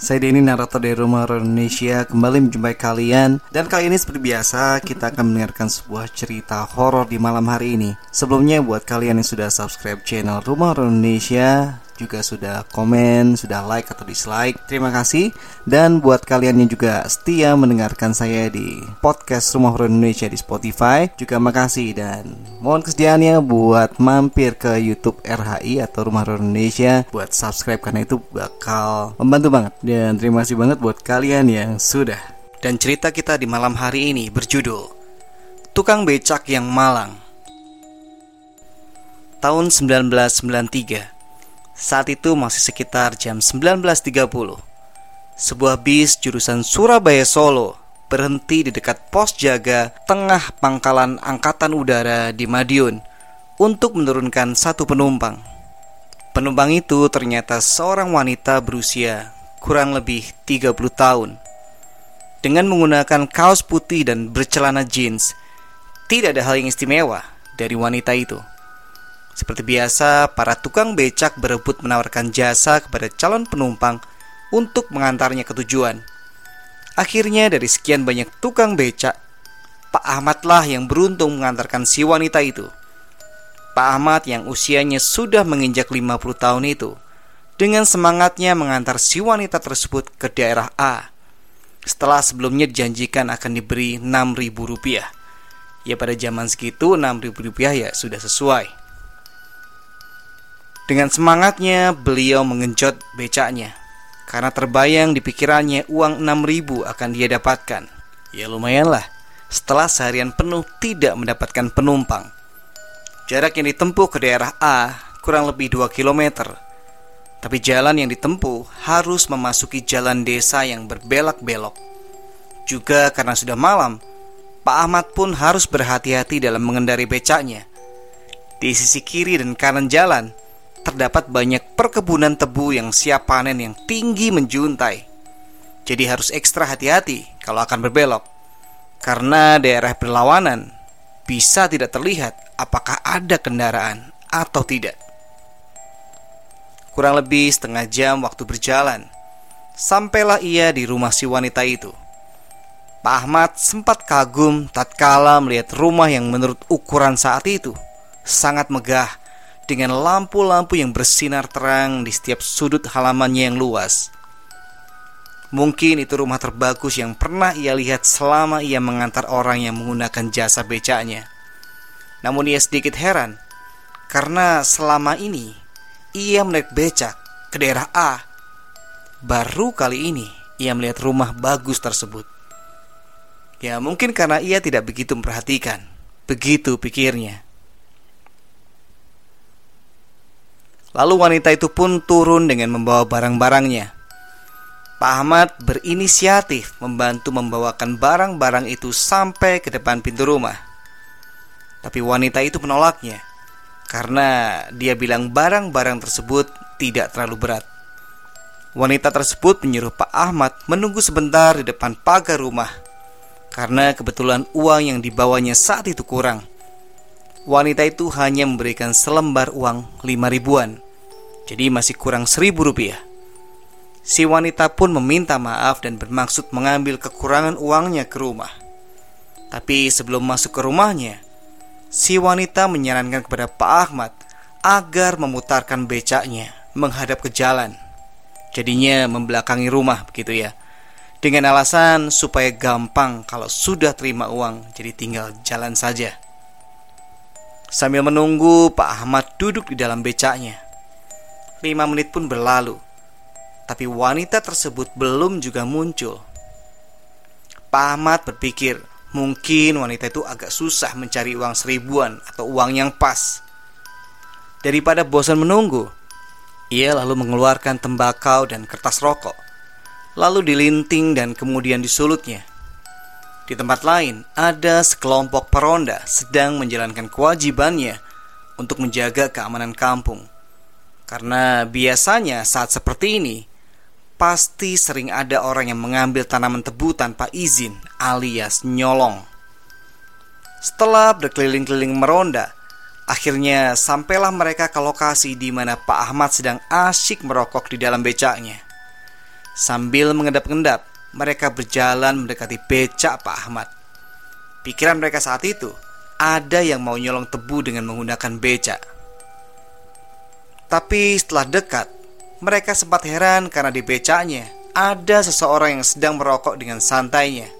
Saya Denny narator dari Rumah Indonesia kembali menjumpai kalian dan kali ini seperti biasa kita akan mendengarkan sebuah cerita horor di malam hari ini. Sebelumnya buat kalian yang sudah subscribe channel Rumah Indonesia juga sudah komen, sudah like atau dislike. Terima kasih. Dan buat kalian yang juga setia mendengarkan saya di podcast Rumah Horor Indonesia di Spotify, juga makasih dan mohon kesediaannya buat mampir ke YouTube RHI atau Rumah Horor Indonesia buat subscribe karena itu bakal membantu banget. Dan terima kasih banget buat kalian yang sudah. Dan cerita kita di malam hari ini berjudul Tukang Becak yang Malang. Tahun 1993 saat itu masih sekitar jam 19.30. Sebuah bis jurusan Surabaya Solo berhenti di dekat pos jaga tengah pangkalan angkatan udara di Madiun untuk menurunkan satu penumpang. Penumpang itu ternyata seorang wanita berusia kurang lebih 30 tahun. Dengan menggunakan kaos putih dan bercelana jeans, tidak ada hal yang istimewa dari wanita itu. Seperti biasa, para tukang becak berebut menawarkan jasa kepada calon penumpang untuk mengantarnya ke tujuan. Akhirnya dari sekian banyak tukang becak, Pak Ahmad lah yang beruntung mengantarkan si wanita itu. Pak Ahmad yang usianya sudah menginjak 50 tahun itu, dengan semangatnya mengantar si wanita tersebut ke daerah A. Setelah sebelumnya dijanjikan akan diberi 6.000 rupiah. Ya pada zaman segitu 6.000 rupiah ya sudah sesuai. Dengan semangatnya, beliau mengenjot becaknya. Karena terbayang di pikirannya uang 6000 akan dia dapatkan. Ya lumayanlah, setelah seharian penuh tidak mendapatkan penumpang. Jarak yang ditempuh ke daerah A kurang lebih 2 km. Tapi jalan yang ditempuh harus memasuki jalan desa yang berbelok-belok. Juga karena sudah malam, Pak Ahmad pun harus berhati-hati dalam mengendari becaknya. Di sisi kiri dan kanan jalan, terdapat banyak perkebunan tebu yang siap panen yang tinggi menjuntai. Jadi harus ekstra hati-hati kalau akan berbelok. Karena daerah berlawanan bisa tidak terlihat apakah ada kendaraan atau tidak. Kurang lebih setengah jam waktu berjalan, sampailah ia di rumah si wanita itu. Pak Ahmad sempat kagum tatkala melihat rumah yang menurut ukuran saat itu sangat megah dengan lampu-lampu yang bersinar terang di setiap sudut halamannya yang luas. Mungkin itu rumah terbagus yang pernah ia lihat selama ia mengantar orang yang menggunakan jasa becaknya. Namun ia sedikit heran karena selama ini ia menaik becak ke daerah A. Baru kali ini ia melihat rumah bagus tersebut. Ya mungkin karena ia tidak begitu memperhatikan. Begitu pikirnya. Lalu wanita itu pun turun dengan membawa barang-barangnya. Pak Ahmad berinisiatif membantu membawakan barang-barang itu sampai ke depan pintu rumah. Tapi wanita itu menolaknya karena dia bilang barang-barang tersebut tidak terlalu berat. Wanita tersebut menyuruh Pak Ahmad menunggu sebentar di depan pagar rumah karena kebetulan uang yang dibawanya saat itu kurang wanita itu hanya memberikan selembar uang lima ribuan. Jadi masih kurang seribu rupiah. Si wanita pun meminta maaf dan bermaksud mengambil kekurangan uangnya ke rumah. Tapi sebelum masuk ke rumahnya, si wanita menyarankan kepada Pak Ahmad agar memutarkan becaknya menghadap ke jalan. Jadinya membelakangi rumah begitu ya. dengan alasan supaya gampang kalau sudah terima uang, jadi tinggal jalan saja. Sambil menunggu, Pak Ahmad duduk di dalam becaknya. Lima menit pun berlalu, tapi wanita tersebut belum juga muncul. Pak Ahmad berpikir, mungkin wanita itu agak susah mencari uang seribuan atau uang yang pas. Daripada bosan menunggu, ia lalu mengeluarkan tembakau dan kertas rokok lalu dilinting dan kemudian disulutnya. Di tempat lain, ada sekelompok peronda sedang menjalankan kewajibannya untuk menjaga keamanan kampung. Karena biasanya saat seperti ini, pasti sering ada orang yang mengambil tanaman tebu tanpa izin alias nyolong. Setelah berkeliling-keliling meronda, akhirnya sampailah mereka ke lokasi di mana Pak Ahmad sedang asyik merokok di dalam becaknya. Sambil mengendap-endap, mereka berjalan mendekati becak Pak Ahmad. Pikiran mereka saat itu, ada yang mau nyolong tebu dengan menggunakan becak. Tapi setelah dekat, mereka sempat heran karena di becaknya ada seseorang yang sedang merokok dengan santainya.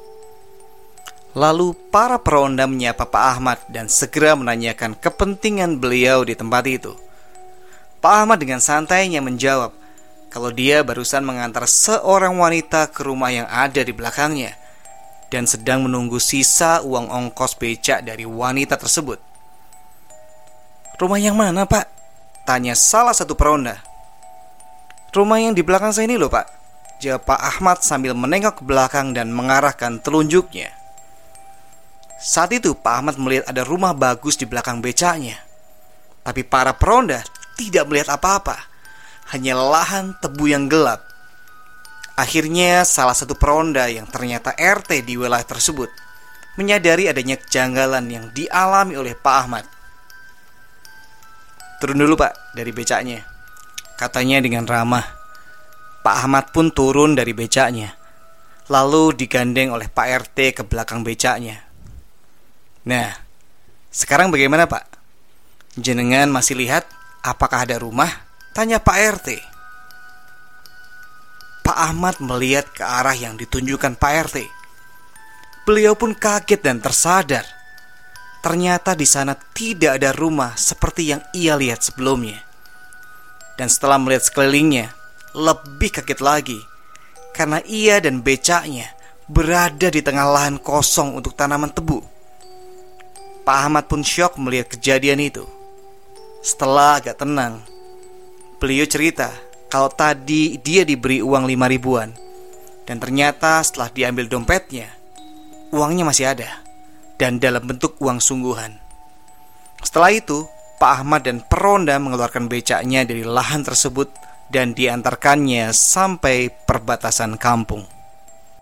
Lalu para peronda menyapa Pak Ahmad dan segera menanyakan kepentingan beliau di tempat itu. Pak Ahmad dengan santainya menjawab, kalau dia barusan mengantar seorang wanita ke rumah yang ada di belakangnya dan sedang menunggu sisa uang ongkos becak dari wanita tersebut. Rumah yang mana, Pak? Tanya salah satu peronda. Rumah yang di belakang saya ini loh, Pak. Jawab Pak Ahmad sambil menengok ke belakang dan mengarahkan telunjuknya. Saat itu Pak Ahmad melihat ada rumah bagus di belakang becaknya. Tapi para peronda tidak melihat apa-apa hanya lahan tebu yang gelap. Akhirnya salah satu peronda yang ternyata RT di wilayah tersebut menyadari adanya kejanggalan yang dialami oleh Pak Ahmad. Turun dulu pak dari becaknya, katanya dengan ramah. Pak Ahmad pun turun dari becaknya, lalu digandeng oleh Pak RT ke belakang becaknya. Nah, sekarang bagaimana pak? Jenengan masih lihat apakah ada rumah Tanya Pak RT. Pak Ahmad melihat ke arah yang ditunjukkan Pak RT. Beliau pun kaget dan tersadar. Ternyata di sana tidak ada rumah seperti yang ia lihat sebelumnya. Dan setelah melihat sekelilingnya, lebih kaget lagi karena ia dan becaknya berada di tengah lahan kosong untuk tanaman tebu. Pak Ahmad pun syok melihat kejadian itu. Setelah agak tenang, Beliau cerita kalau tadi dia diberi uang lima ribuan dan ternyata setelah diambil dompetnya, uangnya masih ada dan dalam bentuk uang sungguhan. Setelah itu, Pak Ahmad dan Peronda mengeluarkan becaknya dari lahan tersebut dan diantarkannya sampai perbatasan kampung.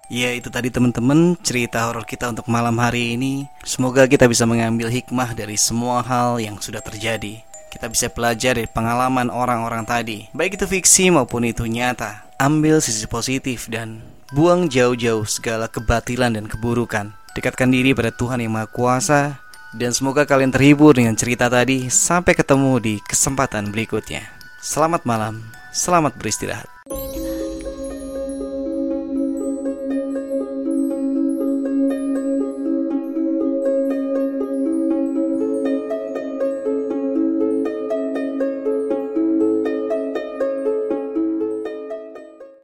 Ya itu tadi teman-teman cerita horor kita untuk malam hari ini Semoga kita bisa mengambil hikmah dari semua hal yang sudah terjadi kita bisa belajar dari pengalaman orang-orang tadi, baik itu fiksi maupun itu nyata. Ambil sisi positif dan buang jauh-jauh segala kebatilan dan keburukan. Dekatkan diri pada Tuhan yang Maha Kuasa dan semoga kalian terhibur dengan cerita tadi. Sampai ketemu di kesempatan berikutnya. Selamat malam, selamat beristirahat.